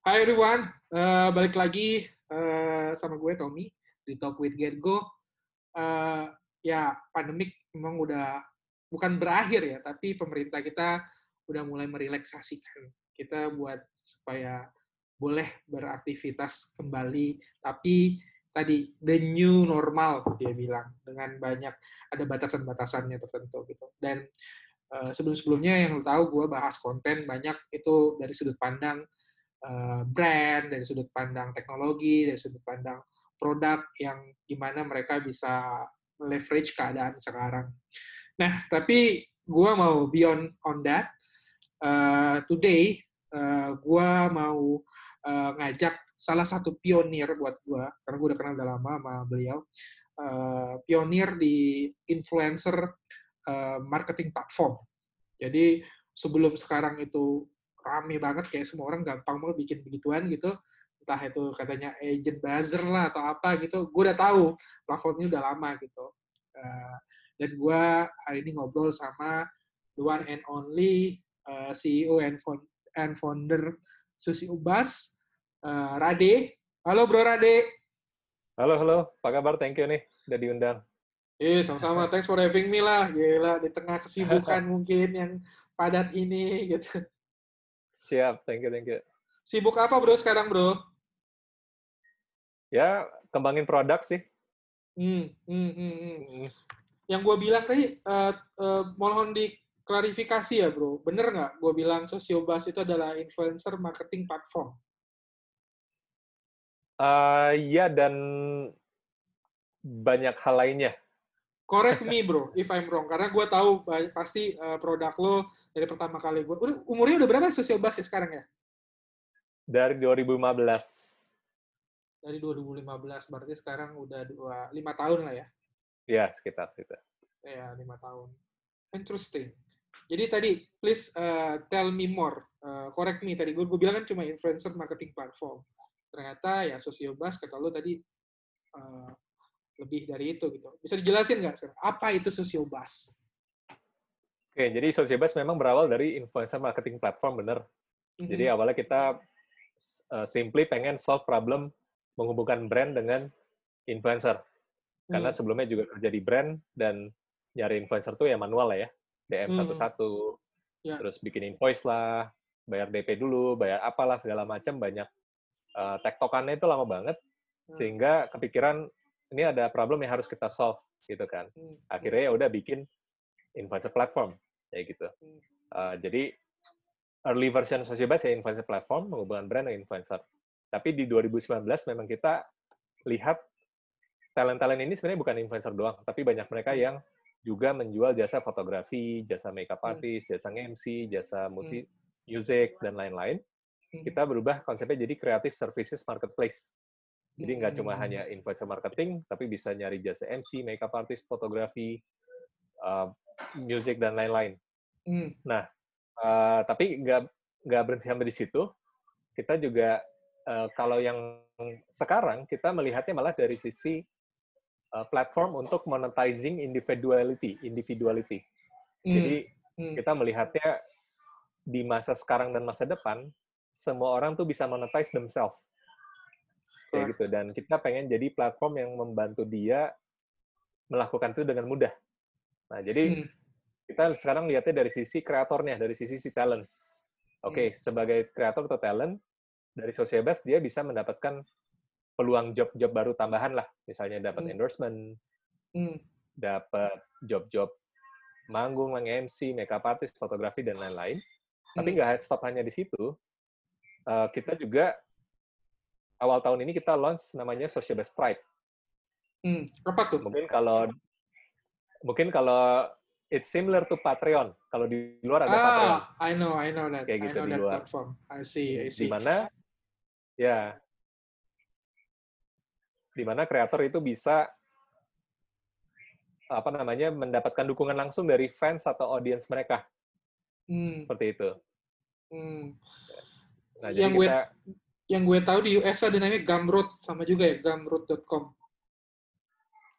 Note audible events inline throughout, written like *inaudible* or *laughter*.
Hai everyone, uh, balik lagi uh, sama gue Tommy di Talk with Get Go. Uh, ya pandemik memang udah bukan berakhir ya, tapi pemerintah kita udah mulai merelaksasikan kita buat supaya boleh beraktivitas kembali, tapi tadi the new normal dia bilang dengan banyak ada batasan-batasannya tertentu gitu. Dan uh, sebelum-sebelumnya yang lo tahu gue bahas konten banyak itu dari sudut pandang uh, brand, dari sudut pandang teknologi, dari sudut pandang produk yang gimana mereka bisa leverage keadaan sekarang. Nah, tapi gue mau beyond on that. Uh, today, uh, gue mau uh, ngajak salah satu pionir buat gue, karena gue udah kenal udah lama sama beliau, uh, pionir di influencer uh, marketing platform. Jadi sebelum sekarang itu rame banget kayak semua orang gampang mau bikin begituan gitu. Entah itu katanya agent buzzer lah atau apa gitu gue udah tahu platformnya udah lama gitu. Uh, dan gue hari ini ngobrol sama the one and only uh, CEO and, and founder Susi Ubas. Uh, Rade. Halo bro Rade. Halo halo. Apa kabar? Thank you nih udah diundang. Eh, sama-sama. Thanks for having me lah. Gila, di tengah kesibukan *laughs* mungkin yang padat ini gitu. Siap, thank you, thank you. Sibuk apa bro sekarang bro? Ya, kembangin produk sih. Hmm, hmm, hmm, hmm. Yang gue bilang tadi, uh, uh, mohon diklarifikasi ya bro, bener nggak gue bilang Sosiobas itu adalah influencer marketing platform? Uh, iya, dan banyak hal lainnya. Correct me bro, if I'm wrong. Karena gue tahu pasti uh, produk lo dari pertama kali gue. Udah, umurnya udah berapa Sosiobas ya sekarang ya? Dari 2015. Dari 2015, berarti sekarang udah dua, lima tahun lah ya? Iya, sekitar itu. Iya, lima tahun. Interesting. Jadi tadi, please uh, tell me more. Uh, correct me, tadi gue, gue bilang kan cuma influencer marketing platform. Ternyata ya Sosiobas, kata lo tadi, uh, lebih dari itu gitu. Bisa dijelasin nggak, apa itu Sosiobas? Oke, jadi Sosiobas memang berawal dari influencer marketing platform, bener. Mm -hmm. Jadi awalnya kita uh, simply pengen solve problem menghubungkan brand dengan influencer. Karena hmm. sebelumnya juga kerja di brand dan nyari influencer tuh ya manual lah ya. DM satu-satu, hmm. yeah. terus bikin invoice lah, bayar DP dulu, bayar apalah segala macam banyak uh, tektokannya itu lama banget hmm. sehingga kepikiran ini ada problem yang harus kita solve gitu kan. Hmm. Akhirnya ya udah bikin influencer platform kayak gitu. Uh, jadi early version Sociobase ya influencer platform menghubungkan brand dengan influencer. Tapi di 2019 memang kita lihat talent-talent ini sebenarnya bukan influencer doang, tapi banyak mereka yang juga menjual jasa fotografi, jasa makeup hmm. artist, jasa MC, jasa musik, music dan lain-lain. Hmm. Kita berubah konsepnya jadi creative services marketplace. Jadi nggak cuma hmm. hanya influencer marketing, tapi bisa nyari jasa MC, makeup artist, fotografi, uh, music dan lain-lain. Nah, uh, tapi nggak nggak berhenti sampai di situ. Kita juga uh, kalau yang sekarang kita melihatnya malah dari sisi uh, platform untuk monetizing individuality, individuality. Mm. Jadi mm. kita melihatnya di masa sekarang dan masa depan semua orang tuh bisa monetize themselves. Kayak gitu dan kita pengen jadi platform yang membantu dia melakukan itu dengan mudah. Nah, jadi mm. kita sekarang lihatnya dari sisi kreatornya, dari sisi si talent. Oke, okay, mm. sebagai kreator atau talent, dari Sociebas dia bisa mendapatkan peluang job-job baru tambahan lah, misalnya dapat hmm. endorsement, hmm. dapat job-job manggung, MC, makeup artist, fotografi dan lain-lain. Hmm. Tapi nggak stop hanya di situ. Uh, kita juga awal tahun ini kita launch namanya Sociebas Stripe. Hmm. Apa tuh? Mungkin kalau mungkin kalau it's similar to Patreon. Kalau di luar ada ah, Patreon. I know, I know that. Kayak gitu I know di luar. platform. I see, I see. Di mana Ya. Di mana kreator itu bisa apa namanya mendapatkan dukungan langsung dari fans atau audiens mereka. Hmm. Seperti itu. Hmm. Nah, yang gue kita, yang gue tahu di US ada namanya Gumroad sama juga ya gumroad.com.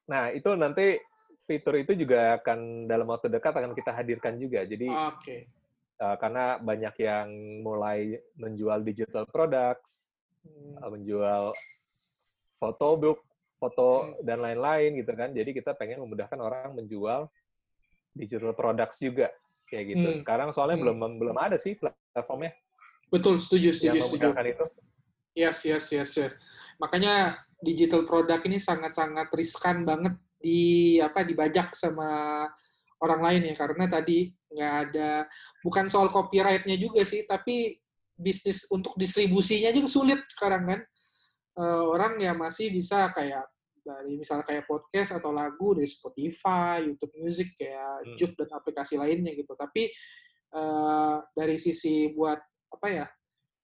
Nah, itu nanti fitur itu juga akan dalam waktu dekat akan kita hadirkan juga. Jadi okay. uh, karena banyak yang mulai menjual digital products, hmm. uh, menjual fotobook, foto hmm. dan lain-lain gitu kan. Jadi kita pengen memudahkan orang menjual digital products juga kayak gitu. Hmm. Sekarang soalnya hmm. belum belum ada sih platformnya. Betul, setuju, setuju, setuju. itu. Yes, yes, yes, yes. Makanya digital product ini sangat-sangat riskan banget di apa dibajak sama orang lain ya karena tadi nggak ada bukan soal copyrightnya juga sih tapi bisnis untuk distribusinya aja sulit sekarang kan uh, orang ya masih bisa kayak dari misalnya kayak podcast atau lagu dari Spotify, YouTube Music kayak hmm. Juke dan aplikasi lainnya gitu. Tapi uh, dari sisi buat apa ya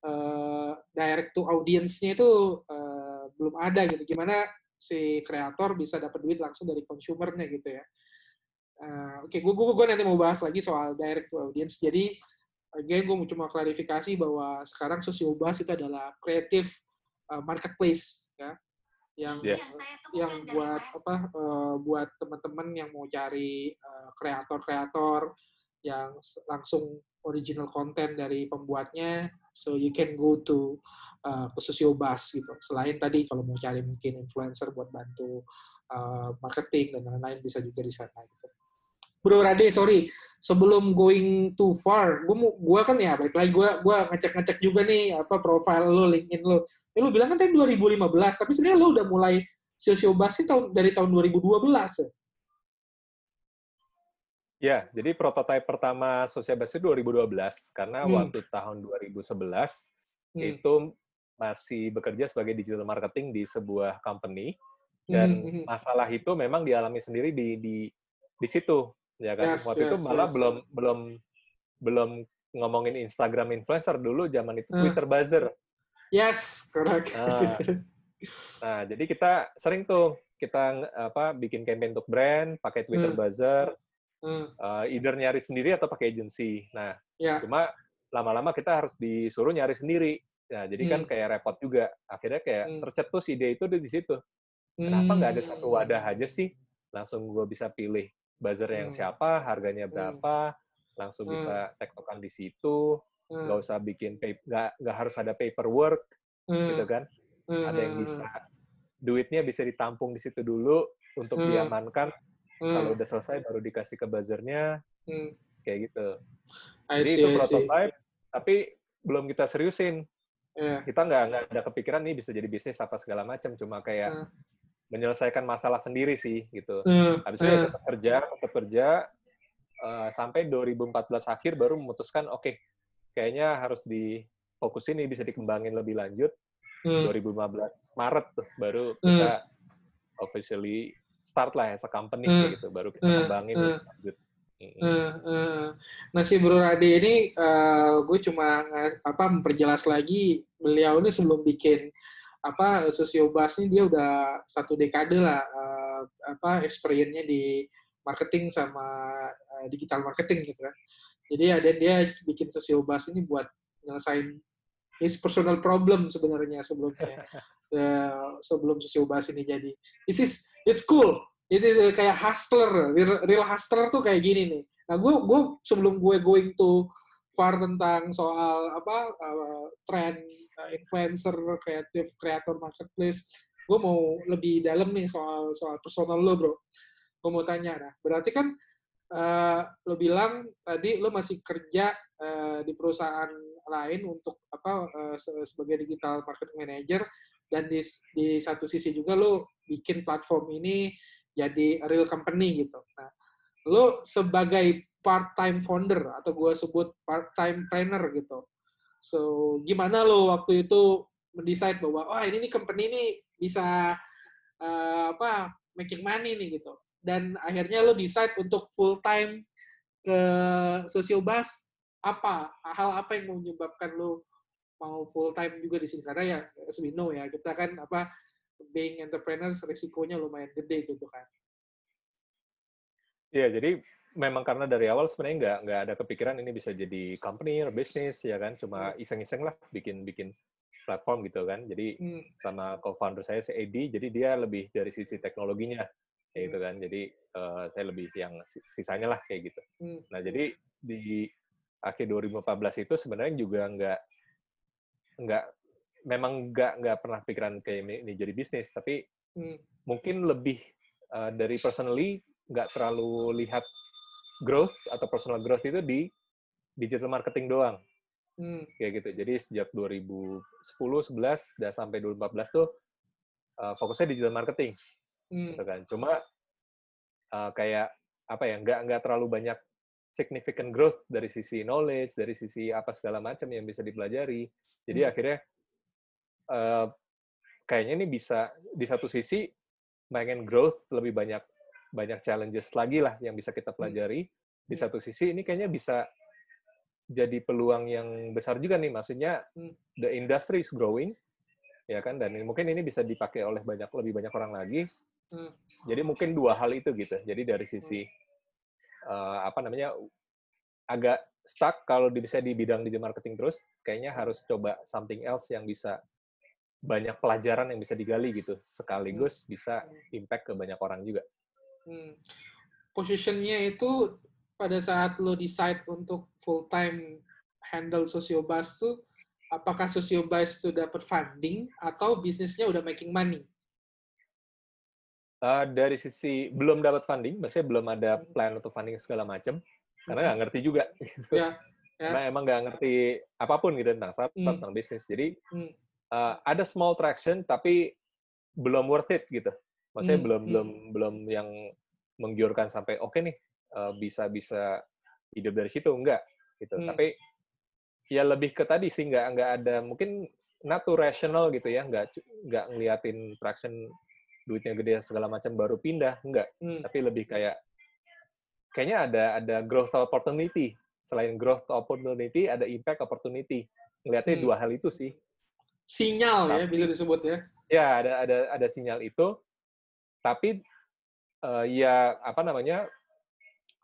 uh, direct to audience-nya itu uh, belum ada gitu. Gimana si kreator bisa dapat duit langsung dari consumernya gitu ya. Uh, Oke, okay, gue gue nanti mau bahas lagi soal direct to audience. Jadi again gue mau cuma klarifikasi bahwa sekarang Sosiobas itu adalah creative uh, marketplace ya yang yeah. yang buat apa uh, buat teman-teman yang mau cari eh, kreator-kreator uh, yang langsung original content dari pembuatnya so you can go to uh, ke Sosiobas gitu selain tadi kalau mau cari mungkin influencer buat bantu uh, marketing dan lain-lain bisa juga di sana gitu Bro Rade, sorry. Sebelum going too far, gue gue kan ya balik lagi gue gue ngecek-ngecek juga nih apa profile lo, LinkedIn lo. Ya, lo bilang kan tadi 2015, tapi sebenarnya lo udah mulai sio-sio tahun dari tahun 2012 ya. Ya, jadi prototipe pertama Sosial Basi 2012 karena hmm. waktu tahun 2011 hmm. itu masih bekerja sebagai digital marketing di sebuah company dan hmm. hmm, hmm. masalah itu memang dialami sendiri di di di situ ya kan yes, waktu yes, itu malah yes. belum belum belum ngomongin Instagram influencer dulu zaman itu hmm. Twitter buzzer yes correct *laughs* nah, nah jadi kita sering tuh kita apa bikin campaign untuk brand pakai Twitter hmm. buzzer hmm. Uh, either nyari sendiri atau pakai agency nah yeah. cuma lama-lama kita harus disuruh nyari sendiri nah jadi kan hmm. kan kayak repot juga akhirnya kayak hmm. tercetus ide itu di situ kenapa nggak ada satu wadah hmm. aja sih langsung gue bisa pilih buzzer yang hmm. siapa, harganya hmm. berapa, hmm. langsung hmm. bisa tektokan di situ, nggak hmm. usah bikin nggak nggak harus ada paperwork, hmm. gitu kan? Hmm. Ada yang bisa duitnya bisa ditampung di situ dulu untuk hmm. diamankan. Hmm. Kalau udah selesai baru dikasih ke buzzernya, hmm. kayak gitu. I Jadi see, itu prototype, tapi belum kita seriusin. Yeah. Kita nggak nggak ada kepikiran nih bisa jadi bisnis apa segala macam, cuma kayak hmm menyelesaikan masalah sendiri sih gitu. Hmm. Habis itu uh. tetap kerja, tetap kerja uh, sampai 2014 akhir baru memutuskan oke okay, kayaknya harus difokusin nih bisa dikembangin lebih lanjut. Hmm. 2015 Maret tuh baru hmm. kita officially start lah as a company hmm. gitu baru kita hmm. kembangin hmm. lanjut. Uh, uh. Nah si Bro Rade ini uh, gue cuma apa memperjelas lagi beliau ini sebelum bikin apa Sosiobas ini dia udah satu dekade lah uh, apa experience-nya di marketing sama uh, digital marketing gitu kan. Jadi ada dia bikin Sosiobas ini buat nyelesain his personal problem sebenarnya sebelumnya. *laughs* uh, sebelum Sosiobas ini jadi. This is it's cool. This is kayak hustler, real, hustler tuh kayak gini nih. Nah, gue gue sebelum gue going to far tentang soal apa uh, tren uh, influencer, kreatif, kreator marketplace. Gue mau lebih dalam nih soal soal personal lo, bro. Gue mau tanya, nah berarti kan uh, lo bilang tadi lo masih kerja uh, di perusahaan lain untuk apa uh, sebagai digital marketing manager dan di di satu sisi juga lo bikin platform ini jadi real company gitu. Nah, lo sebagai part-time founder atau gue sebut part-time trainer gitu. So, gimana lo waktu itu mendesain bahwa, wah oh, ini nih company ini bisa uh, apa making money nih gitu. Dan akhirnya lo decide untuk full-time ke Sosiobas, apa? Hal apa yang menyebabkan lo mau full-time juga di sini? Karena ya, as we know ya, kita kan apa, being entrepreneurs risikonya lumayan gede gitu kan. Iya, jadi memang karena dari awal sebenarnya nggak nggak ada kepikiran ini bisa jadi company or business ya kan, cuma hmm. iseng-iseng lah bikin bikin platform gitu kan. Jadi hmm. sama co-founder saya si Edi, jadi dia lebih dari sisi teknologinya kayak gitu hmm. kan. Jadi uh, saya lebih yang sisanya lah kayak gitu. Hmm. Nah jadi di akhir 2014 itu sebenarnya juga nggak nggak memang nggak nggak pernah pikiran kayak ini, ini jadi bisnis tapi hmm. mungkin lebih uh, dari personally nggak terlalu lihat growth atau personal growth itu di digital marketing doang hmm. kayak gitu jadi sejak 2010 11 dan sampai 2014 tuh uh, fokusnya digital marketing hmm. gitu kan cuma uh, kayak apa ya nggak nggak terlalu banyak significant growth dari sisi knowledge dari sisi apa segala macam yang bisa dipelajari jadi hmm. akhirnya uh, kayaknya ini bisa di satu sisi pengen growth lebih banyak banyak challenges lagi lah yang bisa kita hmm. pelajari di hmm. satu sisi ini kayaknya bisa jadi peluang yang besar juga nih maksudnya hmm. the industry is growing ya kan dan mungkin ini bisa dipakai oleh banyak lebih banyak orang lagi hmm. jadi mungkin dua hal itu gitu jadi dari sisi uh, apa namanya agak stuck kalau bisa di bidang digital marketing terus kayaknya harus coba something else yang bisa banyak pelajaran yang bisa digali gitu sekaligus bisa impact ke banyak orang juga. Hmm. Positionnya itu pada saat lo decide untuk full time handle Sociobus tuh apakah Sociobus itu dapat funding atau bisnisnya udah making money? Uh, dari sisi belum dapat funding, maksudnya belum ada hmm. plan untuk funding segala macam, karena nggak hmm. ngerti juga. *laughs* Gitu. Ya, ya. Karena emang nggak ngerti apa pun gitu tentang startup, hmm. tentang bisnis. Jadi hmm. uh, ada small traction, tapi belum worth it gitu. Maksudnya hmm. belum hmm. belum belum yang menggiurkan sampai oke okay nih uh, bisa bisa hidup dari situ enggak gitu hmm. tapi ya lebih ke tadi sih nggak nggak ada mungkin not rational gitu ya nggak nggak ngeliatin traction duitnya gede segala macam baru pindah enggak hmm. tapi lebih kayak kayaknya ada ada growth opportunity selain growth opportunity ada impact opportunity ngelihatnya hmm. dua hal itu sih sinyal ya, tapi, ya bisa disebut ya ya ada ada ada sinyal itu tapi uh, ya apa namanya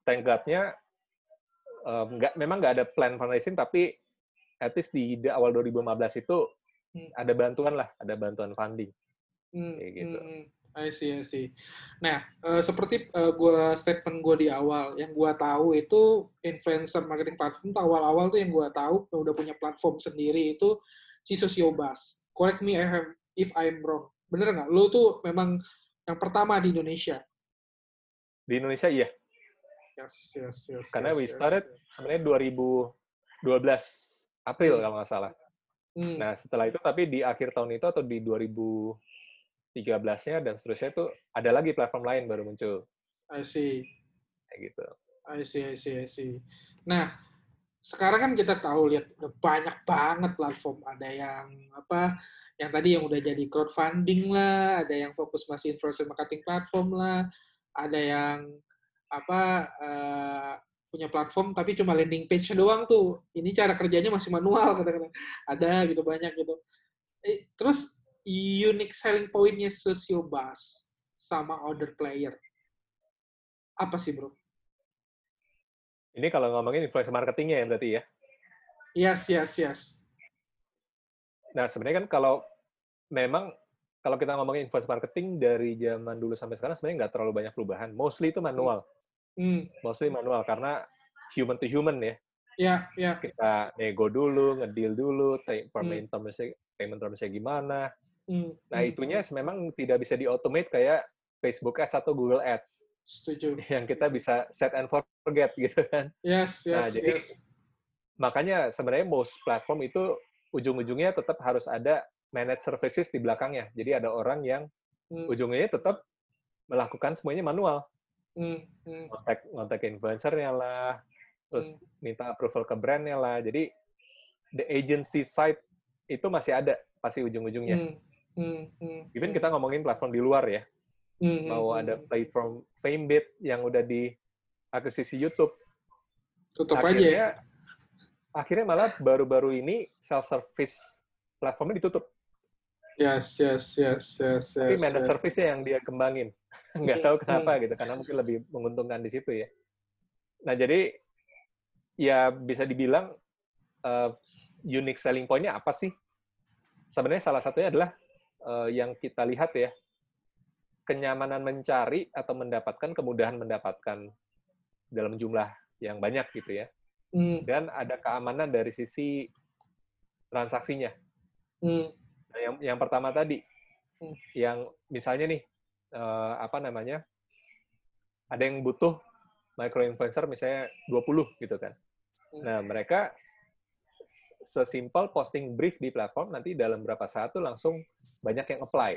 thank God-nya um, nggak memang nggak ada plan fundraising tapi at least di, di awal 2015 itu hmm. ada bantuan lah, ada bantuan funding. Hmm, kayak gitu. Hmm, hmm. I see, I see. Nah, uh, seperti uh, gua statement gue di awal, yang gue tahu itu influencer marketing platform tuh awal-awal tuh yang gue tahu udah punya platform sendiri itu si Sosiobas. Correct me if I'm wrong. Bener nggak? Lo tuh memang yang pertama di Indonesia. Di Indonesia iya. Yes, yes, yes. Karena yes, we started yes, yes. sebenarnya 2012 April hmm. kalau nggak salah. Hmm. Nah setelah itu tapi di akhir tahun itu atau di 2013-nya dan seterusnya itu ada lagi platform lain baru muncul. I see. Kayak gitu. I see, I see, I see. Nah, sekarang kan kita tahu lihat udah banyak banget platform. Ada yang apa? Yang tadi yang udah jadi crowdfunding lah, ada yang fokus masih influencer marketing platform lah, ada yang apa uh, punya platform tapi cuma landing page doang tuh. Ini cara kerjanya masih manual kadang-kadang. Ada gitu banyak gitu. Eh, terus unique selling pointnya Sociobus sama other player apa sih bro? Ini kalau ngomongin influencer marketingnya ya berarti ya? Yes, yes, yes. Nah sebenarnya kan kalau memang kalau kita ngomongin influencer marketing dari zaman dulu sampai sekarang sebenarnya nggak terlalu banyak perubahan. Mostly itu manual. Hmm. Mostly manual karena human to human ya. Iya, iya. Kita nego dulu, ngedil dulu, payment hmm. terms payment termsnya gimana. Hmm. Nah, hmm. itunya memang tidak bisa di-automate kayak Facebook Ads atau Google Ads. Setuju. *laughs* Yang kita bisa set and forget *laughs* gitu kan. Yes, yes, nah, jadi, yes. Makanya sebenarnya most platform itu ujung-ujungnya tetap harus ada managed services di belakangnya. Jadi ada orang yang hmm. ujungnya tetap melakukan semuanya manual hmm. hmm. ngontak ngontak influencernya lah terus hmm. minta approval ke brandnya lah jadi the agency side itu masih ada pasti ujung-ujungnya hmm. Hmm. Hmm. even hmm. kita ngomongin platform di luar ya hmm. mau hmm. ada platform Famebit yang udah di akuisisi YouTube tutup akhirnya, aja ya akhirnya malah baru-baru ini self service platformnya ditutup Yes, yes, yes, yes. Tapi managed yes. service-nya yang dia kembangin *laughs* nggak tahu kenapa hmm. gitu karena mungkin lebih menguntungkan di situ ya nah jadi ya bisa dibilang uh, unique selling point-nya apa sih sebenarnya salah satunya adalah uh, yang kita lihat ya kenyamanan mencari atau mendapatkan kemudahan mendapatkan dalam jumlah yang banyak gitu ya hmm. dan ada keamanan dari sisi transaksinya. Hmm. Nah, yang yang pertama tadi, hmm. yang misalnya nih uh, apa namanya, ada yang butuh micro influencer misalnya 20 gitu kan. Hmm. Nah mereka sesimpel posting brief di platform nanti dalam berapa saat tuh langsung banyak yang apply.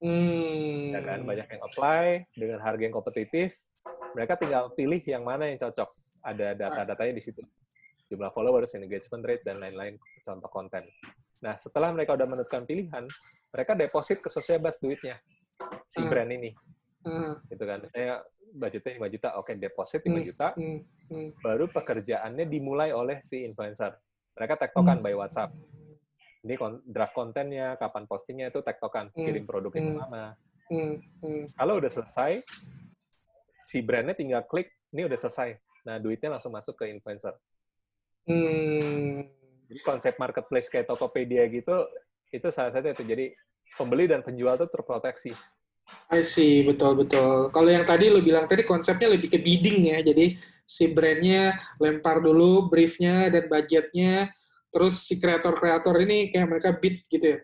Hmm. Ya kan banyak yang apply dengan harga yang kompetitif. Mereka tinggal pilih yang mana yang cocok. Ada data-datanya di situ. Jumlah followers, engagement rate dan lain-lain contoh konten. Nah, setelah mereka udah menentukan pilihan, mereka deposit ke Sociabas duitnya si hmm. brand ini. Hmm. Gitu kan. Saya budgetnya 5 juta, oke deposit 5 hmm. juta. Hmm. Hmm. Baru pekerjaannya dimulai oleh si influencer. Mereka tektokan hmm. by WhatsApp ini draft kontennya, kapan postingnya itu tektokan, hmm. kirim produknya hmm. ke mana. Hmm. Hmm. Kalau udah selesai, si brandnya tinggal klik, ini udah selesai. Nah, duitnya langsung masuk ke influencer. Hmm. Jadi konsep marketplace kayak Tokopedia gitu, itu salah satu itu. Jadi pembeli dan penjual itu terproteksi. I see, betul-betul. Kalau yang tadi lo bilang tadi konsepnya lebih ke bidding ya, jadi si brandnya lempar dulu briefnya dan budgetnya, Terus si kreator-kreator ini kayak mereka bid gitu ya?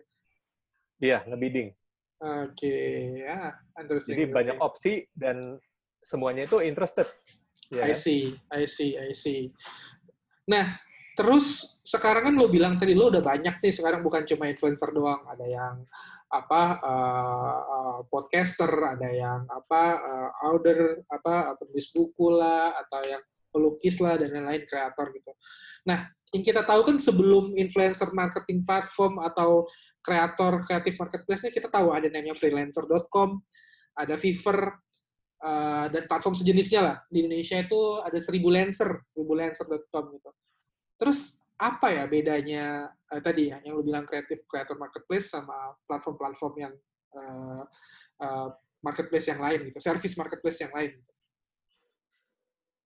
Iya, ngebidding. Oke, okay. ya, Jadi banyak opsi dan semuanya itu interested. Ya. I see, I see, I see. Nah, terus sekarang kan lo bilang tadi lo udah banyak nih sekarang bukan cuma influencer doang, ada yang apa uh, podcaster, ada yang apa uh, order apa penulis buku lah atau yang pelukis lah dan lain-lain kreator gitu. Nah, yang kita tahu kan sebelum influencer marketing platform atau kreator kreatif marketplace-nya kita tahu ada namanya freelancer.com, ada Fiverr, uh, dan platform sejenisnya lah. Di Indonesia itu ada seribu lancer, seribulancer.com gitu. Terus apa ya bedanya uh, tadi ya yang lu bilang kreatif kreator marketplace sama platform-platform yang uh, uh, marketplace yang lain gitu, service marketplace yang lain gitu.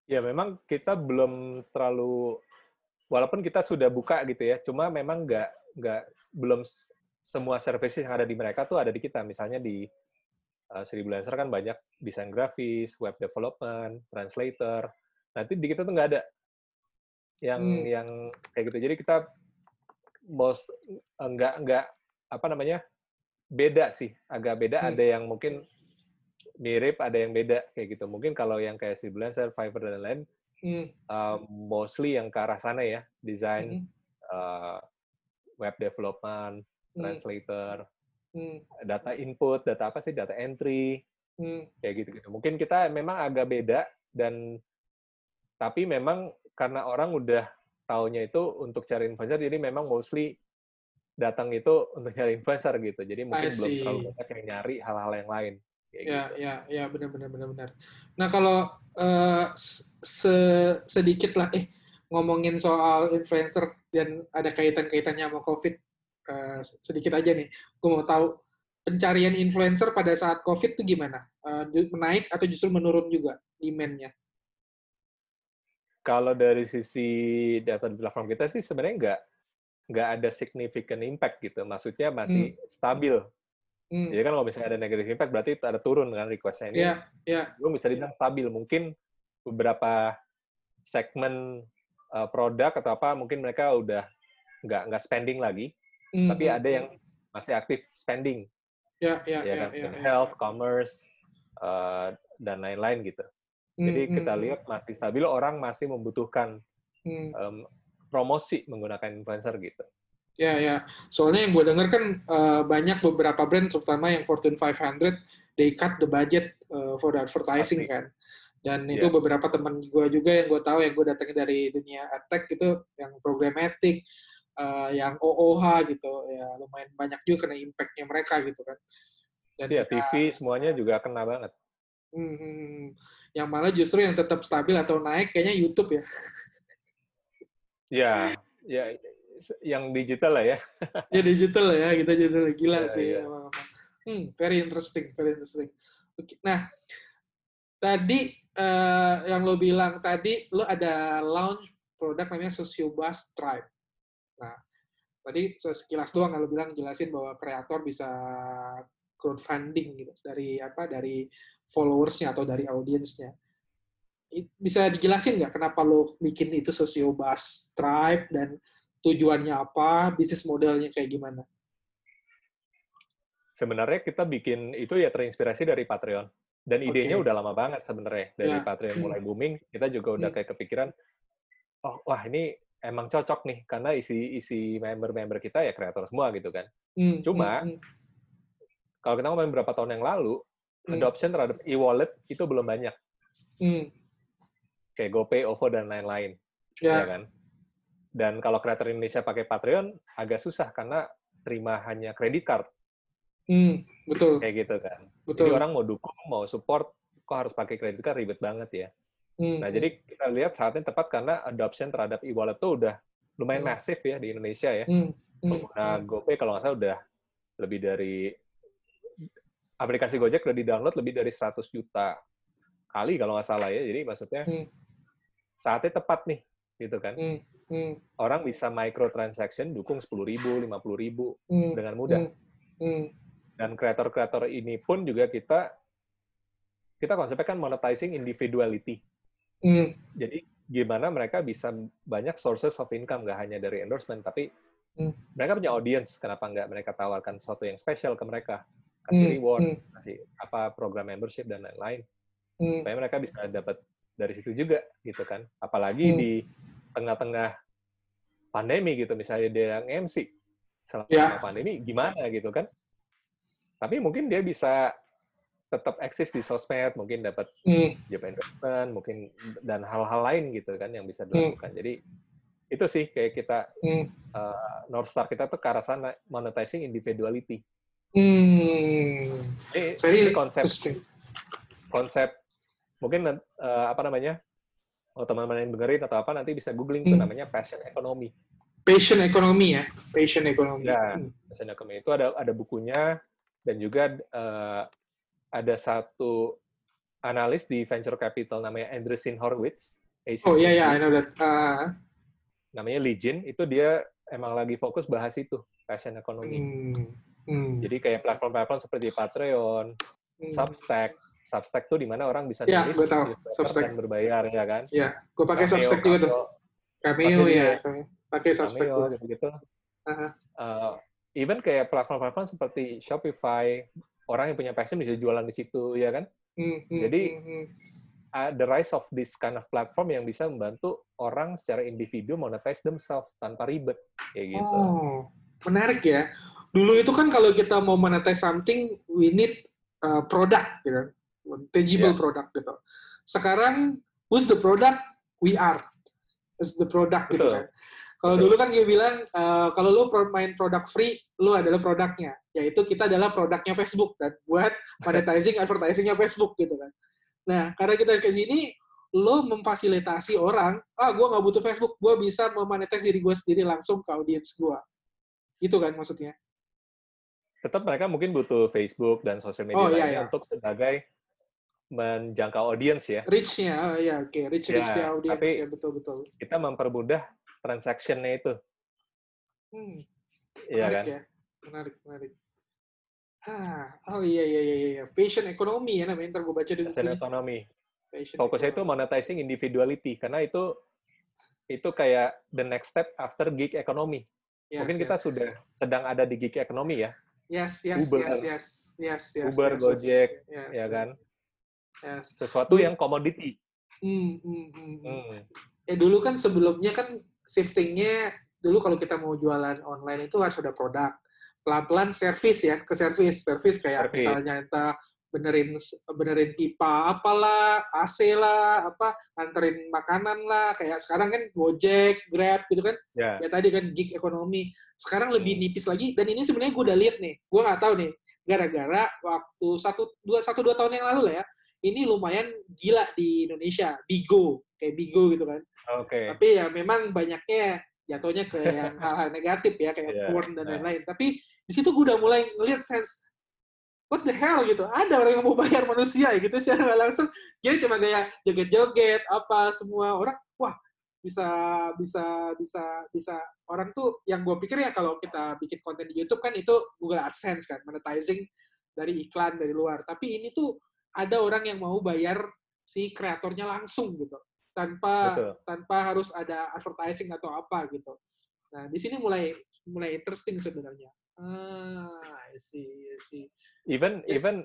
Ya memang kita belum terlalu walaupun kita sudah buka gitu ya, cuma memang nggak nggak belum semua services yang ada di mereka tuh ada di kita. Misalnya di uh, Seribu Lancer kan banyak desain grafis, web development, translator. Nanti di kita tuh nggak ada yang hmm. yang kayak gitu. Jadi kita bos nggak nggak apa namanya beda sih, agak beda. Hmm. Ada yang mungkin mirip, ada yang beda kayak gitu. Mungkin kalau yang kayak Seribu Lancer, Fiverr dan lain-lain Hmm. Uh, mostly yang ke arah sana ya, desain, hmm. uh, web development, hmm. translator, hmm. data input, data apa sih, data entry, hmm. kayak gitu-gitu. Mungkin kita memang agak beda dan tapi memang karena orang udah taunya itu untuk cari influencer, jadi memang mostly datang itu untuk cari influencer gitu. Jadi mungkin belum terlalu banyak yang nyari hal-hal yang lain. Kayak ya, gitu. ya, ya, benar, benar, benar, benar. Nah kalau uh, se sedikit lah, eh ngomongin soal influencer dan ada kaitan-kaitannya sama COVID, uh, sedikit aja nih. Gue mau tahu pencarian influencer pada saat COVID itu gimana? Uh, menaik atau justru menurun juga demand-nya? Kalau dari sisi data di platform kita sih sebenarnya nggak nggak ada significant impact gitu. Maksudnya masih hmm. stabil Hmm. Jadi kan kalau misalnya ada negative impact berarti ada turun kan requestnya ini. Yeah, yeah. Gue bisa dibilang stabil. Mungkin beberapa segmen uh, produk atau apa mungkin mereka udah nggak nggak spending lagi, mm-hmm. tapi ada yang masih aktif spending. Ya, ya, ya, kan? ya, ya, health, commerce, uh, dan lain-lain gitu. Jadi mm-hmm. kita lihat masih stabil, orang masih membutuhkan mm. um, promosi menggunakan influencer gitu. Ya, ya. Soalnya yang gue denger kan uh, banyak beberapa brand, terutama yang Fortune 500, they cut the budget uh, for the advertising Pasti. kan. Dan yeah. itu beberapa teman gue juga yang gue tahu, yang gue datangnya dari dunia tech gitu, yang programmatic, uh, yang OOH gitu, ya lumayan banyak juga kena impact-nya mereka gitu kan. Dan yeah, TV semuanya juga kena banget. Hmm, hmm, hmm, yang malah justru yang tetap stabil atau naik kayaknya YouTube ya. Ya, ya yang digital lah ya. ya digital lah ya, kita digital gila ya, sih. Ya. Hmm, very interesting, very interesting. Nah, tadi uh, yang lo bilang tadi lo ada launch produk namanya Sociobus Tribe. Nah, tadi sekilas doang lo bilang jelasin bahwa kreator bisa crowdfunding gitu dari apa dari followersnya atau dari audiensnya. bisa dijelasin nggak kenapa lo bikin itu Sociobus Tribe dan tujuannya apa, bisnis modelnya kayak gimana? Sebenarnya kita bikin itu ya terinspirasi dari Patreon. Dan idenya okay. udah lama banget sebenarnya. Dari yeah. Patreon mulai booming, kita juga udah hmm. kayak kepikiran, oh wah ini emang cocok nih, karena isi isi member-member kita ya kreator semua gitu kan. Mm. Cuma, mm. kalau kita ngomongin beberapa tahun yang lalu, mm. adoption terhadap e-wallet itu belum banyak. Mm. Kayak GoPay, OVO, dan lain-lain. Yeah. Ya kan? Dan kalau kreator Indonesia pakai Patreon, agak susah karena terima hanya kredit card. Hmm, betul. Kayak gitu kan. Betul. Jadi orang mau dukung, mau support, kok harus pakai kredit card ribet banget ya. Hmm. Nah, jadi kita lihat saatnya tepat karena adoption terhadap e-wallet itu udah lumayan hmm. masif ya di Indonesia ya. Hmm. Hmm. Pengguna hmm. GoPay kalau nggak salah udah lebih dari aplikasi Gojek udah di-download lebih dari 100 juta kali kalau nggak salah ya. Jadi maksudnya hmm. saatnya tepat nih, gitu kan. Hmm. Hmm. Orang bisa micro transaction dukung 10 ribu, 50 ribu hmm. dengan mudah. Hmm. Hmm. Dan kreator-kreator ini pun juga kita kita konsepnya kan monetizing individuality. Mm. Jadi gimana mereka bisa banyak sources of income, nggak hanya dari endorsement, tapi mm. mereka punya audience, kenapa nggak mereka tawarkan sesuatu yang spesial ke mereka, kasih mm. reward, mm. kasih apa program membership dan lain-lain, mm. supaya mereka bisa dapat dari situ juga, gitu kan. Apalagi mm. di tengah-tengah pandemi gitu, misalnya dia yang MC selama yeah. pandemi, gimana gitu kan. Tapi mungkin dia bisa tetap eksis di sosmed, mungkin dapat mm. job endorsement, mungkin dan hal-hal lain gitu kan yang bisa hmm. dilakukan. Mm. Jadi itu sih kayak kita mm. uh, North Star kita tuh ke arah sana monetizing individuality. Mm. Ini, ini konsep konsep mungkin uh, apa namanya? Oh, teman-teman yang dengerin atau apa nanti bisa googling mm. itu hmm. namanya passion economy. Passion economy ya, passion economy. Ya, mm. passion economy itu ada ada bukunya dan juga uh, ada satu analis di venture capital namanya Andreessen Horowitz. Oh iya iya, I know that. Uh... Namanya Legend, itu dia emang lagi fokus bahas itu, passion economy. Hmm. Hmm. Jadi kayak platform-platform seperti Patreon, hmm. Substack. Substack tuh di mana orang bisa ya, nulis Substack. dan berbayar ya kan? Iya, gue pakai Substack juga tuh. Cameo ya, pakai Substack Cameo, gitu. Uh -huh. uh, even kayak platform-platform seperti Shopify, orang yang punya passion bisa jualan di situ ya kan mm -hmm. jadi uh, the rise of this kind of platform yang bisa membantu orang secara individu monetize themselves tanpa ribet kayak gitu oh menarik ya dulu itu kan kalau kita mau monetize something we need uh, product gitu tangible yeah. product gitu sekarang who's the product we are is the product gitu Betul. gitu kan kalau dulu kan dia bilang uh, kalau lu main produk free, lu adalah produknya. Yaitu kita adalah produknya Facebook dan buat *laughs* monetizing advertisingnya Facebook gitu kan. Nah, karena kita ke sini lo memfasilitasi orang, ah gue nggak butuh Facebook, gue bisa memonetize diri gue sendiri langsung ke audiens gue. Itu kan maksudnya. Tetap mereka mungkin butuh Facebook dan sosial media oh, iya, iya. untuk sebagai menjangkau audiens ya. Reach-nya, oh, ya oke, okay. reach reach ya, audiens ya betul betul. Kita mempermudah transaction-nya itu. Hmm. Iya kan? Ya. Menarik, menarik. Ah, oh iya iya iya iya. Passion economy ya namanya. Ntar gue baca di Passion economy. Passion Fokusnya itu monetizing individuality karena itu itu kayak the next step after gig economy. Yes, Mungkin yes. kita sudah sedang ada di gig economy ya. Yes, yes, Uber, yes, yes, yes, yes, Uber, yes, Gojek, yes, ya kan. Yes. Sesuatu yang komoditi. Hmm, hmm, hmm, hmm. hmm. Eh dulu kan sebelumnya kan shiftingnya dulu kalau kita mau jualan online itu harus ada produk. Pelan-pelan service ya, ke service. Service kayak service. misalnya entah benerin benerin pipa apalah, AC lah, apa anterin makanan lah, kayak sekarang kan Gojek, Grab gitu kan. Yeah. Ya tadi kan gig ekonomi. Sekarang lebih nipis lagi dan ini sebenarnya gue udah lihat nih. Gue nggak tahu nih gara-gara waktu satu dua satu dua tahun yang lalu lah ya ini lumayan gila di Indonesia Bigo kayak Bigo gitu kan Oke. Okay. Tapi ya memang banyaknya jatuhnya ke yang *laughs* hal-hal negatif ya kayak yeah, porn dan lain-lain. Yeah. Tapi di situ gue udah mulai ngelihat sense what the hell gitu. Ada orang yang mau bayar manusia gitu secara nggak langsung. Jadi cuma kayak joget-joget apa semua orang wah bisa bisa bisa bisa orang tuh yang gue pikir ya kalau kita bikin konten di YouTube kan itu Google AdSense kan monetizing dari iklan dari luar. Tapi ini tuh ada orang yang mau bayar si kreatornya langsung gitu tanpa Betul. tanpa harus ada advertising atau apa gitu. Nah di sini mulai mulai interesting sebenarnya. Ah, I see, I see. Even Ya. even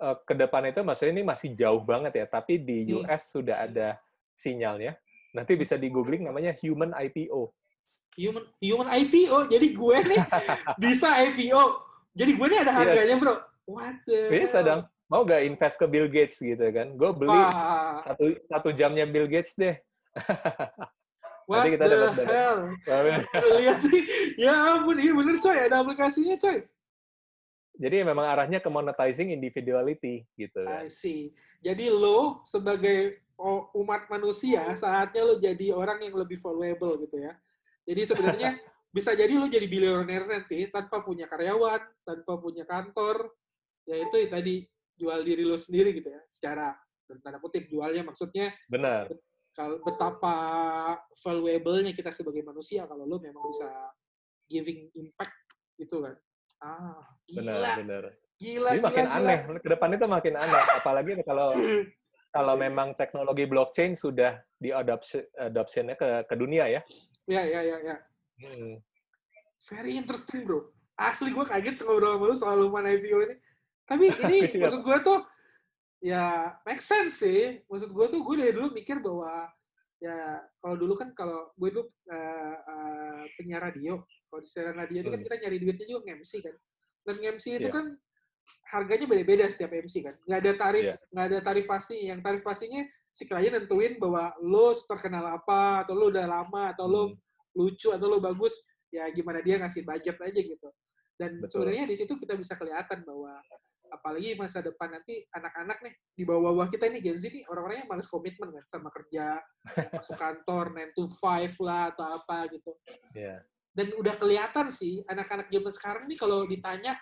uh, ke depan itu maksudnya ini masih jauh banget ya, tapi di Hmm. US sudah ada sinyalnya. Nanti bisa di googling namanya human IPO. Human human IPO. Jadi gue nih *laughs* bisa IPO. Jadi gue nih ada Yes. harganya bro. What the Bisa hell? dong. Mau gak invest ke Bill Gates gitu kan? Gue beli Wah, satu satu jamnya Bill Gates deh. *laughs* what kita the dapat- hell? *laughs* Lihat nih. Ya ampun, iya bener coy. Ada aplikasinya coy. Jadi memang arahnya ke monetizing individuality gitu. I kan. see. Jadi lo sebagai umat manusia saatnya lo jadi orang yang lebih valuable gitu ya. Jadi sebenarnya *laughs* bisa jadi lo jadi bilioner nanti tanpa punya karyawan, tanpa punya kantor. Ya itu tadi jual diri lo sendiri gitu ya. Secara tanda kutip jualnya maksudnya Benar. kalau betapa valuable-nya kita sebagai manusia kalau lo memang bisa giving impact gitu kan. Ah, Benar, gila, benar. gila, Jadi gila, makin gila. aneh, ke depan itu makin aneh. Apalagi kalau *laughs* kalau memang teknologi blockchain sudah diadopsi adoptionnya ke ke dunia ya. Ya, ya, ya, ya. Hmm. Very interesting, bro. Asli gue kaget ngobrol sama lu soal Luman IPO ini. Tapi *laughs* ini maksud gue tuh, ya make sense sih. Maksud gue tuh, gue dari dulu mikir bahwa, ya kalau dulu kan kalau gue dulu eh, eh, penyiar radio, kalau di siaran radio itu kan Hmm. kita nyari duitnya juga nge-MC kan. Dan nge-MC itu Iya. kan harganya beda-beda setiap MC kan. Nggak ada tarif, Iya. nggak ada tarif pasti. Yang tarif pastinya si klien nentuin bahwa lo terkenal apa, atau lo udah lama, atau lo Hmm. lucu, atau lo bagus, ya gimana dia ngasih budget aja gitu. Dan Betul. sebenarnya di situ kita bisa kelihatan bahwa apalagi masa depan nanti anak-anak nih di bawah-bawah kita nih Gen Z nih orang-orangnya males komitmen kan sama kerja *laughs* masuk kantor 9 to 5 lah atau apa gitu Iya. dan udah kelihatan sih anak-anak zaman sekarang nih kalau ditanya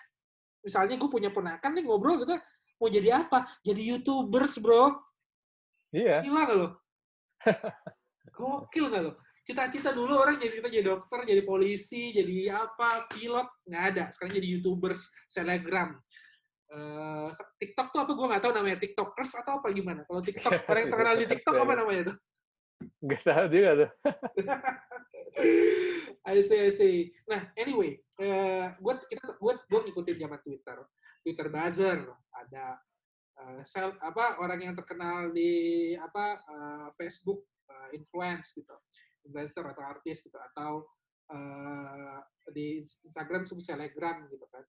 misalnya gue punya ponakan nih ngobrol gitu mau jadi apa? Jadi youtubers bro. Iya. gila gak lo *laughs* gokil gak lo cita-cita dulu orang jadi kita jadi dokter jadi polisi jadi apa? Pilot? Nggak ada. Sekarang jadi youtubers selebgram Eh, TikTok tuh apa? Gue nggak tahu namanya. TikTokers atau apa gimana? Kalau TikTok *laughs* orang yang terkenal di TikTok apa namanya tuh Nggak tahu juga tuh. *laughs* I see, I see. Nah, anyway, gue kita gue gue ngikutin zaman Twitter, Twitter buzzer, ada eh, sel, apa orang yang terkenal di apa eh, Facebook eh, influence gitu, influencer atau artis gitu, atau eh, di Instagram sebut selebgram gitu kan,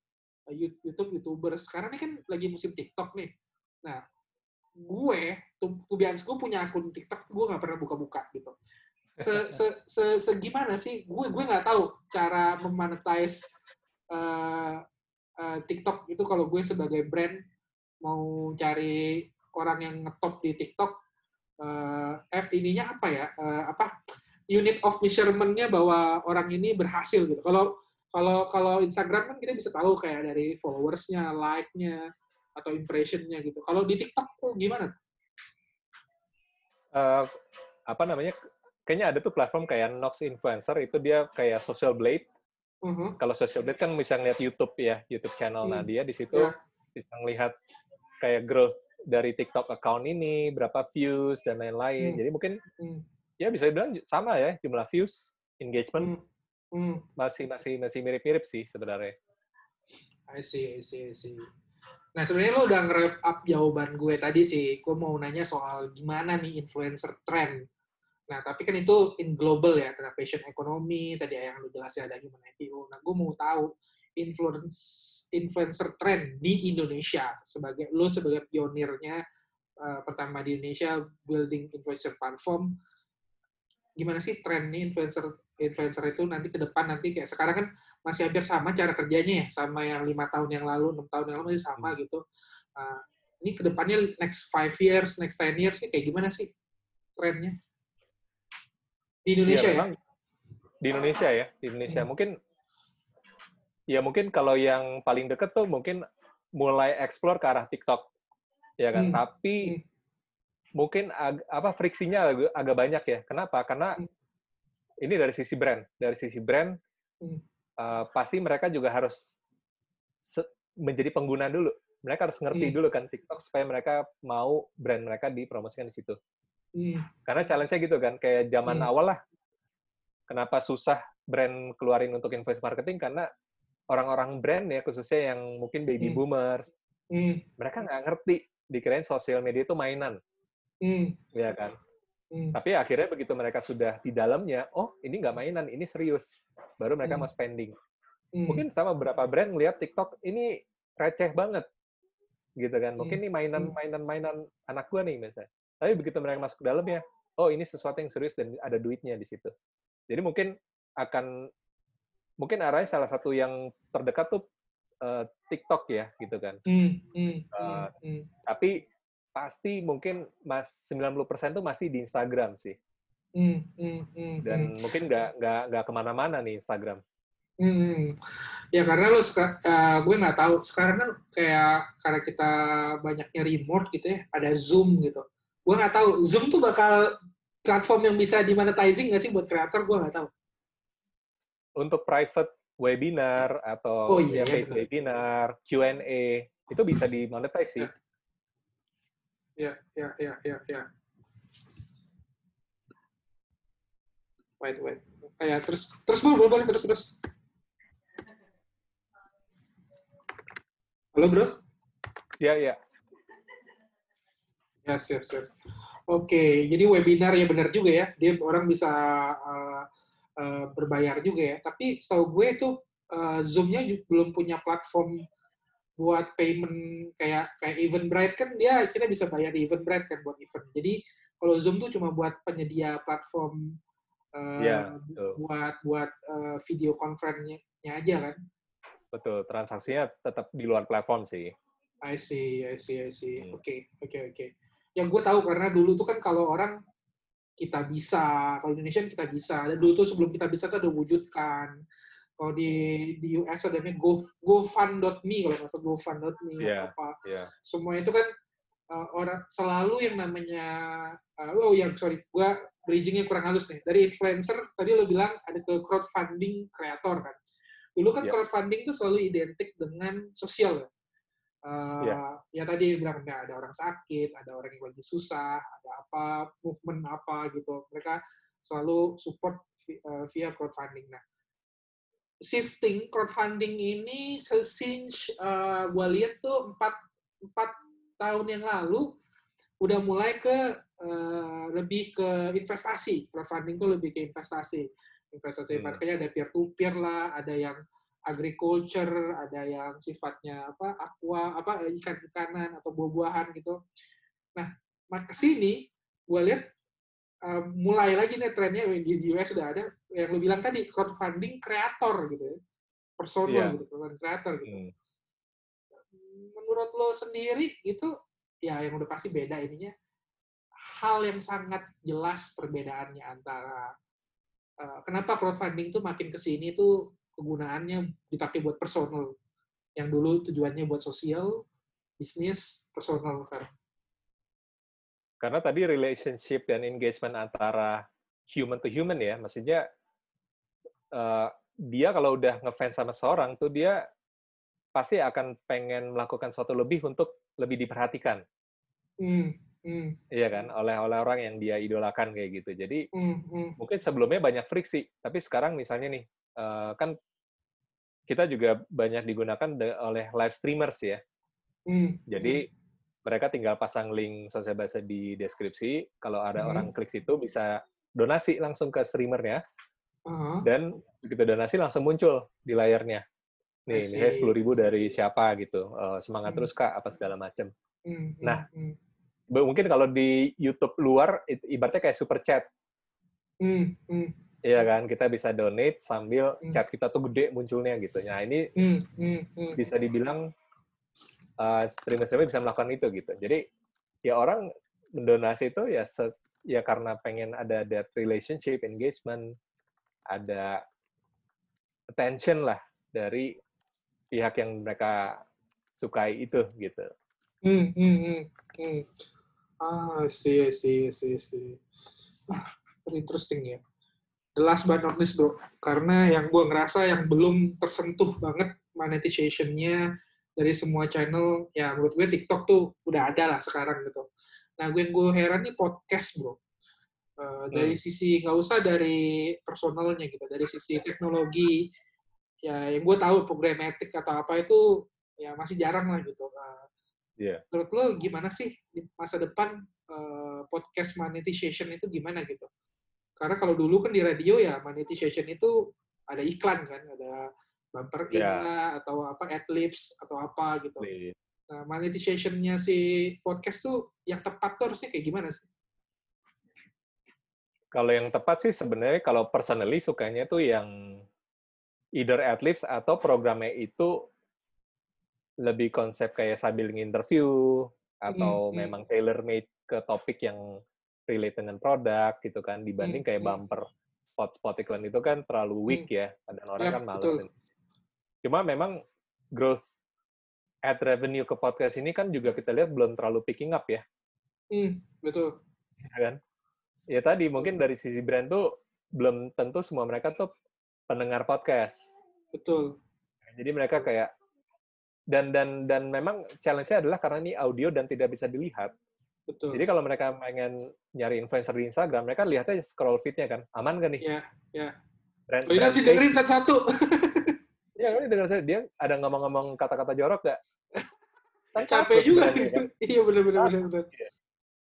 You- YouTube youtuber. Sekarang ini kan lagi musim TikTok nih. Nah, gue, tuh gue punya akun TikTok, gue nggak pernah buka-buka gitu. Se, se, se, segimana sih gue gue nggak tahu cara memonetize uh, uh, TikTok itu kalau gue sebagai brand mau cari orang yang ngetop di TikTok uh, eh ininya apa ya uh, apa unit of measurement-nya bahwa orang ini berhasil gitu. Kalau kalau kalau Instagram kan kita bisa tahu kayak dari followersnya like-nya atau impression-nya gitu kalau di TikTok kok gimana Eh, apa namanya? Kayaknya ada tuh platform kayak Nox Influencer itu dia kayak social blade. Mhm. Kalau social blade kan bisa ngeliat YouTube ya, YouTube channel. Nah Hmm. dia di situ Ya. bisa ngelihat kayak growth dari TikTok account ini, berapa views dan lain-lain. Hmm. Jadi mungkin Hmm. ya bisa dibilang sama ya jumlah views, engagement Hmm. Hmm. masih masih masih mirip-mirip sih sebenarnya. I see, I see, I see. Nah, sebenarnya lo udah nge-wrap up jawaban gue tadi sih. Gue mau nanya soal gimana nih influencer trend. Nah, tapi kan itu in global ya, tentang passion ekonomi, tadi yang lo jelasin ada human IPO. Nah, gue mau tahu influence influencer trend di Indonesia sebagai lo sebagai pionirnya eh, pertama di Indonesia building influencer platform. Gimana sih tren nih influencer influencer itu nanti ke depan nanti kayak sekarang kan masih hampir sama cara kerjanya ya sama yang lima tahun yang lalu enam tahun yang lalu masih sama gitu Uh, ini ke depannya next five years next ten years sih kayak gimana sih trennya di Indonesia Iya, ya, memang di Indonesia ya, di Indonesia Hmm. mungkin ya mungkin kalau yang paling deket tuh mungkin mulai explore ke arah TikTok, ya kan. Hmm. Tapi Hmm. mungkin ag- apa friksinya agak, agak banyak ya. Kenapa? Karena Hmm. ini dari sisi brand, dari sisi brand Hmm. Uh, pasti mereka juga harus menjadi pengguna dulu. mereka harus ngerti hmm. dulu kan TikTok supaya mereka mau brand mereka dipromosikan di situ. Hmm. Karena challenge-nya gitu kan, kayak zaman hmm. awal lah, kenapa susah brand keluarin untuk influence marketing karena orang-orang brand ya khususnya yang mungkin baby hmm. boomers, hmm. mereka nggak ngerti dikirain sosial media itu mainan, hmm. ya kan. Hmm. Tapi akhirnya begitu mereka sudah di dalamnya, oh ini nggak mainan, ini serius, baru mereka hmm. mau spending. Hmm. Mungkin sama beberapa brand ngeliat TikTok ini receh banget, gitu kan. Mungkin hmm. ini mainan-mainan-mainan hmm. anak gua nih misalnya. Tapi begitu mereka masuk ke dalamnya, oh ini sesuatu yang serius dan ada duitnya di situ. Jadi mungkin akan mungkin arahnya salah satu yang terdekat tuh uh, TikTok ya gitu kan. Mm, mm, uh, mm, Tapi pasti mungkin mas 90% tuh masih di Instagram sih. Mm, mm, mm, Dan mm. mungkin nggak nggak nggak ke mana-mana nih Instagram. Hmm, ya karena lo uh, gue nggak tahu sekarang kan kayak karena kita banyaknya remote gitu ya, ada Zoom gitu. Gue nggak tahu Zoom tuh bakal platform yang bisa dimonetizing nggak sih buat kreator? Gue nggak tahu untuk private webinar atau oh, iya, ya, paid iya, webinar, Q&A, itu bisa dimonetize sih. Ya, ya, ya, ya, ya. Wait, wait. Ya, terus, terus boleh, boleh, terus, terus. Halo, bro? Ya, ya. Yes, yes, yes. Oke, okay. jadi webinar ya benar juga ya. Dia orang bisa uh, uh, berbayar juga ya. Tapi setahu gue itu uh, Zoom-nya belum punya platform buat payment kayak kayak Eventbrite kan dia akhirnya bisa bayar di Eventbrite kan buat event. Jadi kalau Zoom tuh cuma buat penyedia platform uh, yeah, buat buat uh, video conference-nya aja kan. Betul, transaksinya tetap di luar platform sih. I see, I see, I see. Hmm. Oke, oke, oke. Yang gue tahu karena dulu tuh kan kalau orang kita bisa, kalau Indonesia kita bisa. Dan dulu tuh sebelum kita bisa tuh ada wujudkan. Kalau di di US ada namanya Go GoFund.me kalau nggak salah GoFund.me yeah, apa. Yeah. Semua itu kan uh, orang selalu yang namanya uh, oh yang sorry, gua bridgingnya kurang halus nih. Dari influencer tadi lo bilang ada ke crowdfunding kreator kan. Dulu kan yeah. crowdfunding itu selalu identik dengan sosial ya. Uh, yeah. Ya tadi bilang ya, ada orang sakit, ada orang yang lagi susah, ada apa movement apa gitu. Mereka selalu support via crowdfunding. Nah, shifting crowdfunding ini since uh, gue lihat tuh empat empat tahun yang lalu udah mulai ke uh, lebih ke investasi. Crowdfunding tuh lebih ke investasi. Investasi hmm. makanya ada peer to peer lah, ada yang agriculture, ada yang sifatnya apa aqua, apa ikan-ikanan atau buah-buahan gitu. Nah, ke sini gue lihat uh, mulai lagi nih trennya di US sudah ada yang lu bilang tadi crowdfunding kreator gitu ya. Personal yeah. gitu, kreator gitu. Hmm. Menurut lo sendiri itu ya yang udah pasti beda ininya hal yang sangat jelas perbedaannya antara uh, kenapa crowdfunding tuh makin ke sini tuh kegunaannya dipakai buat personal. Yang dulu tujuannya buat sosial, bisnis, personal kan. Karena tadi relationship dan engagement antara human to human ya, maksudnya uh, dia kalau udah ngefans sama seorang tuh dia pasti akan pengen melakukan sesuatu lebih untuk lebih diperhatikan. Mm, mm. Iya kan, oleh oleh orang yang dia idolakan kayak gitu. Jadi mm, mm. mungkin sebelumnya banyak friksi, tapi sekarang misalnya nih uh, kan kita juga banyak digunakan oleh live streamers ya. Hmm. Jadi mereka tinggal pasang link sosial bahasa di deskripsi. Kalau ada hmm. orang klik situ bisa donasi langsung ke streamernya. Uh-huh. Dan begitu donasi langsung muncul di layarnya. Nih, ini sepuluh ribu dari siapa gitu. Uh, semangat hmm. terus kak, apa segala macam. Hmm. Nah, hmm. mungkin kalau di YouTube luar ibaratnya kayak super chat. Hmm. Hmm Iya kan, kita bisa donate sambil hmm. chat kita tuh gede munculnya gitu. Nah ini hmm. Hmm. Hmm. bisa dibilang uh, streamer-streamer bisa melakukan itu gitu. Jadi ya orang mendonasi itu ya se ya karena pengen ada that relationship, engagement, ada attention lah dari pihak yang mereka sukai itu gitu. Hmm, hmm, hmm, hmm. Ah, sih, sih, sih, sih. Ah, interesting ya the last but not least bro karena yang gue ngerasa yang belum tersentuh banget monetization-nya dari semua channel ya menurut gue TikTok tuh udah ada lah sekarang gitu nah gue gue heran nih podcast bro Uh, dari hmm. sisi nggak usah dari personalnya gitu, dari sisi teknologi ya yang gue tahu programatik atau apa itu ya masih jarang lah gitu. Uh, yeah. Menurut lo gimana sih di masa depan uh, podcast monetization itu gimana gitu? Karena kalau dulu kan di radio ya monetization itu ada iklan kan, ada bumper yeah. atau apa adlibs atau apa gitu. Yeah. Nah, monetization-nya si podcast tuh yang tepat tuh harusnya kayak gimana sih? Kalau yang tepat sih sebenarnya kalau personally sukanya tuh yang either adlibs atau programnya itu lebih konsep kayak sambil interview atau hmm, memang tailor made ke topik yang relate dengan produk gitu kan dibanding hmm, kayak bumper spot-spot iklan itu kan terlalu weak hmm. ya dan orang ya, kan males. Betul. Cuma memang growth ad revenue ke podcast ini kan juga kita lihat belum terlalu picking up ya. Hmm, betul. Ya kan? Ya tadi mungkin dari sisi brand tuh belum tentu semua mereka tuh pendengar podcast. Betul. Jadi mereka kayak dan dan dan memang challenge-nya adalah karena ini audio dan tidak bisa dilihat. Betul. Jadi kalau mereka pengen nyari influencer di Instagram, mereka lihatnya scroll feed-nya kan. Aman kan nih? Iya, iya. Brand, oh, sih dengerin satu-satu. Iya, ini dengar saya dia ada ngomong-ngomong kata-kata jorok gak? Kan capek juga. *laughs* Kan? Iya, benar-benar benar.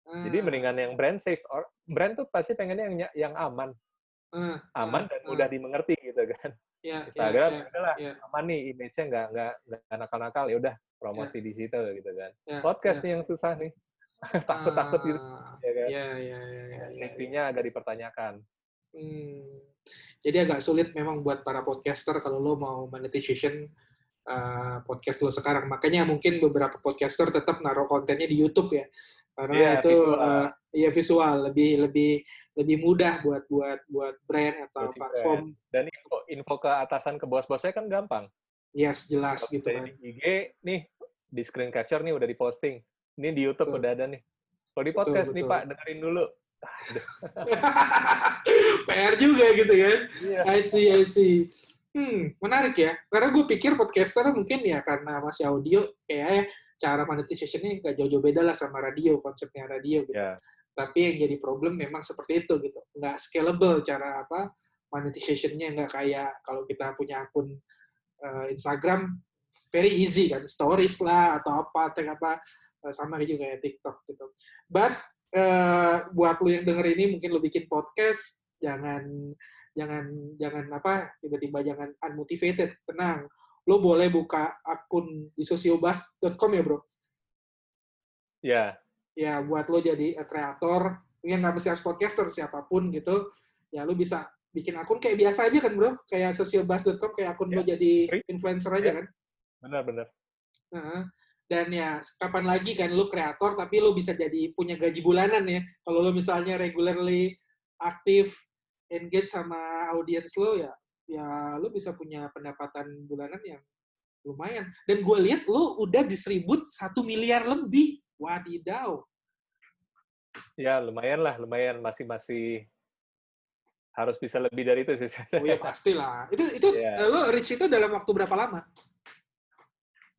Jadi mendingan yang brand safe. Or, brand tuh pasti pengennya yang yang aman. Uh, aman uh, dan mudah uh. dimengerti gitu kan. Yeah, Instagram yeah, udahlah yeah. aman nih image-nya nggak nggak nggak nakal-nakal ya udah promosi yeah. di situ gitu kan. Yeah, Podcast yeah. nih yang susah nih. *laughs* Takut-takut gitu. Ya kan? Iya, iya, iya. Ya, Safety-nya agak dipertanyakan. Hmm. Jadi agak sulit memang buat para podcaster kalau lo mau monetization uh, podcast lo sekarang. Makanya mungkin beberapa podcaster tetap naruh kontennya di YouTube ya karena yeah, itu visual. Uh, ya visual. Lebih lebih lebih mudah buat buat buat brand atau platform brand. dan info info ke atasan ke bos-bosnya kan gampang. Yes jelas Kalau gitu kan di IG nih di screen capture nih udah diposting. Ini di YouTube betul. udah ada nih. Kalau di podcast betul, nih Pak dengerin dulu. *laughs* PR juga gitu kan? Yeah. I see I see. Hmm menarik ya. Karena gue pikir podcaster mungkin ya karena masih audio kayak cara monetization-nya nggak jauh-jauh beda lah sama radio, konsepnya radio gitu. Yeah. Tapi yang jadi problem memang seperti itu gitu. Nggak scalable cara apa monetization-nya nggak kayak kalau kita punya akun uh, Instagram very easy kan, stories lah atau apa, tag apa uh, sama juga kayak TikTok gitu. But uh, buat lu yang denger ini mungkin lu bikin podcast, jangan jangan jangan apa tiba-tiba jangan unmotivated, tenang lo boleh buka akun di sosiobas.com ya bro? Ya. Yeah. Ya, buat lo jadi kreator, yang nggak mesti harus podcaster, siapa pun gitu, ya lo bisa bikin akun kayak biasa aja kan bro, kayak sosiobas.com, kayak akun yeah. lo jadi influencer aja yeah. kan? Benar-benar. Uh, dan ya, kapan lagi kan lo kreator, tapi lo bisa jadi punya gaji bulanan ya. Kalau lo misalnya regularly aktif, engage sama audiens lo ya, ya lu bisa punya pendapatan bulanan yang lumayan. Dan gue lihat lu udah distribut satu miliar lebih. Wadidaw. Ya lumayan lah, lumayan masih masih harus bisa lebih dari itu sih. Oh ya pastilah. Itu itu yeah. lo reach itu dalam waktu berapa lama?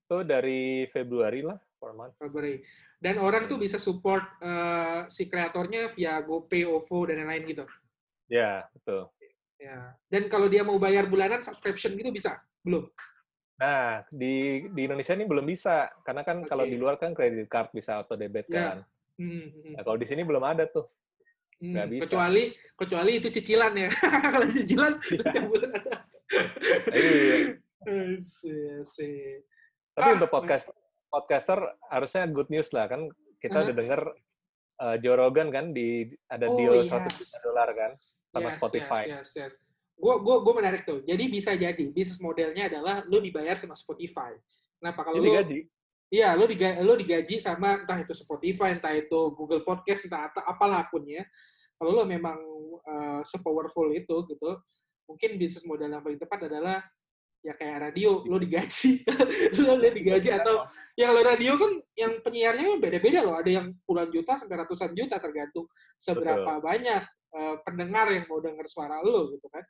Itu dari Februari lah, four months. Februari. Dan orang tuh bisa support uh, si kreatornya via GoPay, OVO dan lain-lain gitu. Ya, betul. Ya. Dan kalau dia mau bayar bulanan subscription gitu bisa? Belum? Nah, di di Indonesia ini belum bisa karena kan okay. kalau di luar kan kredit card bisa auto debit ya. kan. Hmm, hmm. Nah, kalau di sini belum ada tuh. Hmm, bisa. Kecuali kecuali itu cicilan ya. *laughs* kalau cicilan ya. tiap bulan. iya. *laughs* Tapi ah, untuk podcast podcaster harusnya good news lah kan kita uh -huh. udah denger uh, Joe Rogan kan di ada oh, deal yes. 100 juta dolar kan sama yes, Spotify. Yes, yes, yes. Gue gue gue menarik tuh. Jadi bisa jadi bisnis modelnya adalah lu dibayar sama Spotify. Kenapa kalau lu digaji? Iya, lu digaji, lu digaji sama entah itu Spotify, entah itu Google Podcast, entah apa apalah akunnya. Kalau lu memang uh, sepowerful itu gitu, mungkin bisnis model yang paling tepat adalah ya kayak radio lo digaji *laughs* lo digaji atau yang lo radio kan yang penyiarnya beda-beda loh ada yang puluhan juta sampai ratusan juta tergantung seberapa Betul. banyak uh, pendengar yang mau dengar suara lo gitu kan.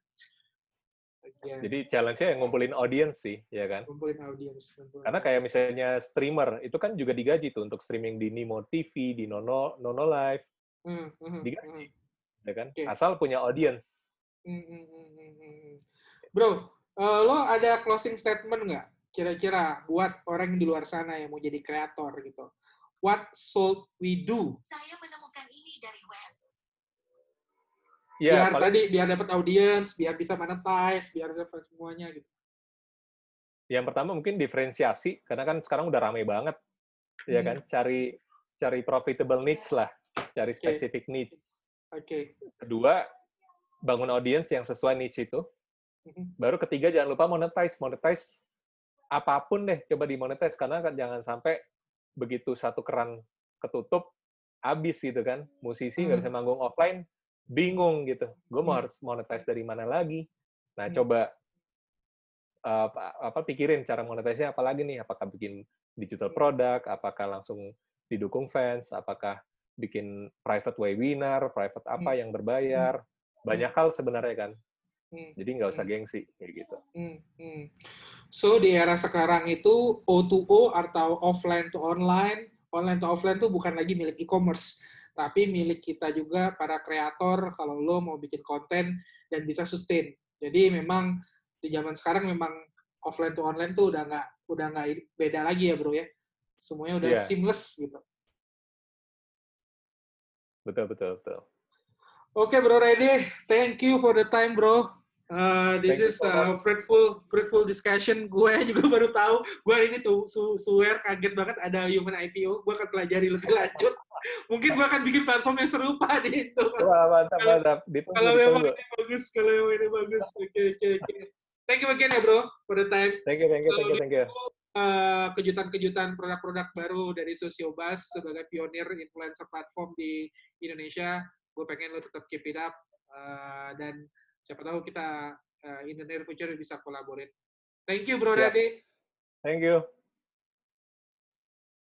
Yeah. Jadi challenge-nya yang ngumpulin audience sih, ya kan? Ngumpulin audience. Ngumpulin. Karena kayak misalnya streamer, itu kan juga digaji tuh untuk streaming di Nimo TV, di Nono, Nono Live, hmm, hmm, digaji, hmm. ya kan? Oke. Asal punya audience. Hmm, hmm, hmm, hmm, hmm. Bro, eh, lo ada closing statement nggak? Kira-kira buat orang yang di luar sana yang mau jadi kreator gitu. What should we do? Saya menemukan ini dari web. Ya, biar paling tadi biar dapat audience, biar bisa monetize, biar dapat semuanya gitu. yang pertama mungkin diferensiasi, karena kan sekarang udah rame banget, ya Hmm. kan? Cari cari profitable niche lah, cari Oke. specific niche. Oke. Kedua, bangun audience yang sesuai niche itu. Mhm. Baru ketiga jangan lupa monetize, monetize apa pun deh coba dimonetize karena kan jangan sampai begitu satu keran ketutup habis gitu kan. Musisi nggak Hmm. bisa manggung offline, bingung gitu. Gue mau Hmm. harus monetize dari mana lagi? Nah, Hmm. coba eh, apa, apa pikirin cara monetize-nya apa lagi nih? Apakah bikin digital Hmm. product, apakah langsung didukung fans, apakah bikin private webinar, private apa Hmm. yang berbayar. Banyak hal sebenarnya kan. Hmm. Jadi nggak usah Hmm. gengsi kayak gitu. Hmm, hmm. So di era sekarang itu O2O atau offline to online, online to offline tuh bukan lagi milik e-commerce, tapi milik kita juga para kreator kalau lo mau bikin konten dan bisa sustain. Jadi memang di zaman sekarang memang offline to online tuh udah nggak udah nggak beda lagi ya bro ya. Semuanya udah Iya. seamless gitu. Betul, betul, betul. Oke bro Reddy, thank you for the time bro. Uh, this Thank is so a fruitful fruitful discussion. *laughs* Gue juga baru tahu. Gue ini tuh su swear kaget banget ada human IPO. Gue akan pelajari lebih lanjut. *laughs* Mungkin gue akan bikin platform yang serupa *laughs* di itu. Wah, mantap, Kalau- mantap. Ditunggu, Kalau memang ini bagus, kalau memang ini bagus. Oke oke oke. Thank you again ya bro for the time. Thank you, thank you, thank you, thank you. Uh, kejutan-kejutan produk-produk baru dari Sosiobas sebagai pionir influencer platform di Indonesia. Gue pengen lo tetap keep it up uh, dan siapa tahu kita uh, in the near future bisa collaborate. Thank you, Bro Siap. Thank you.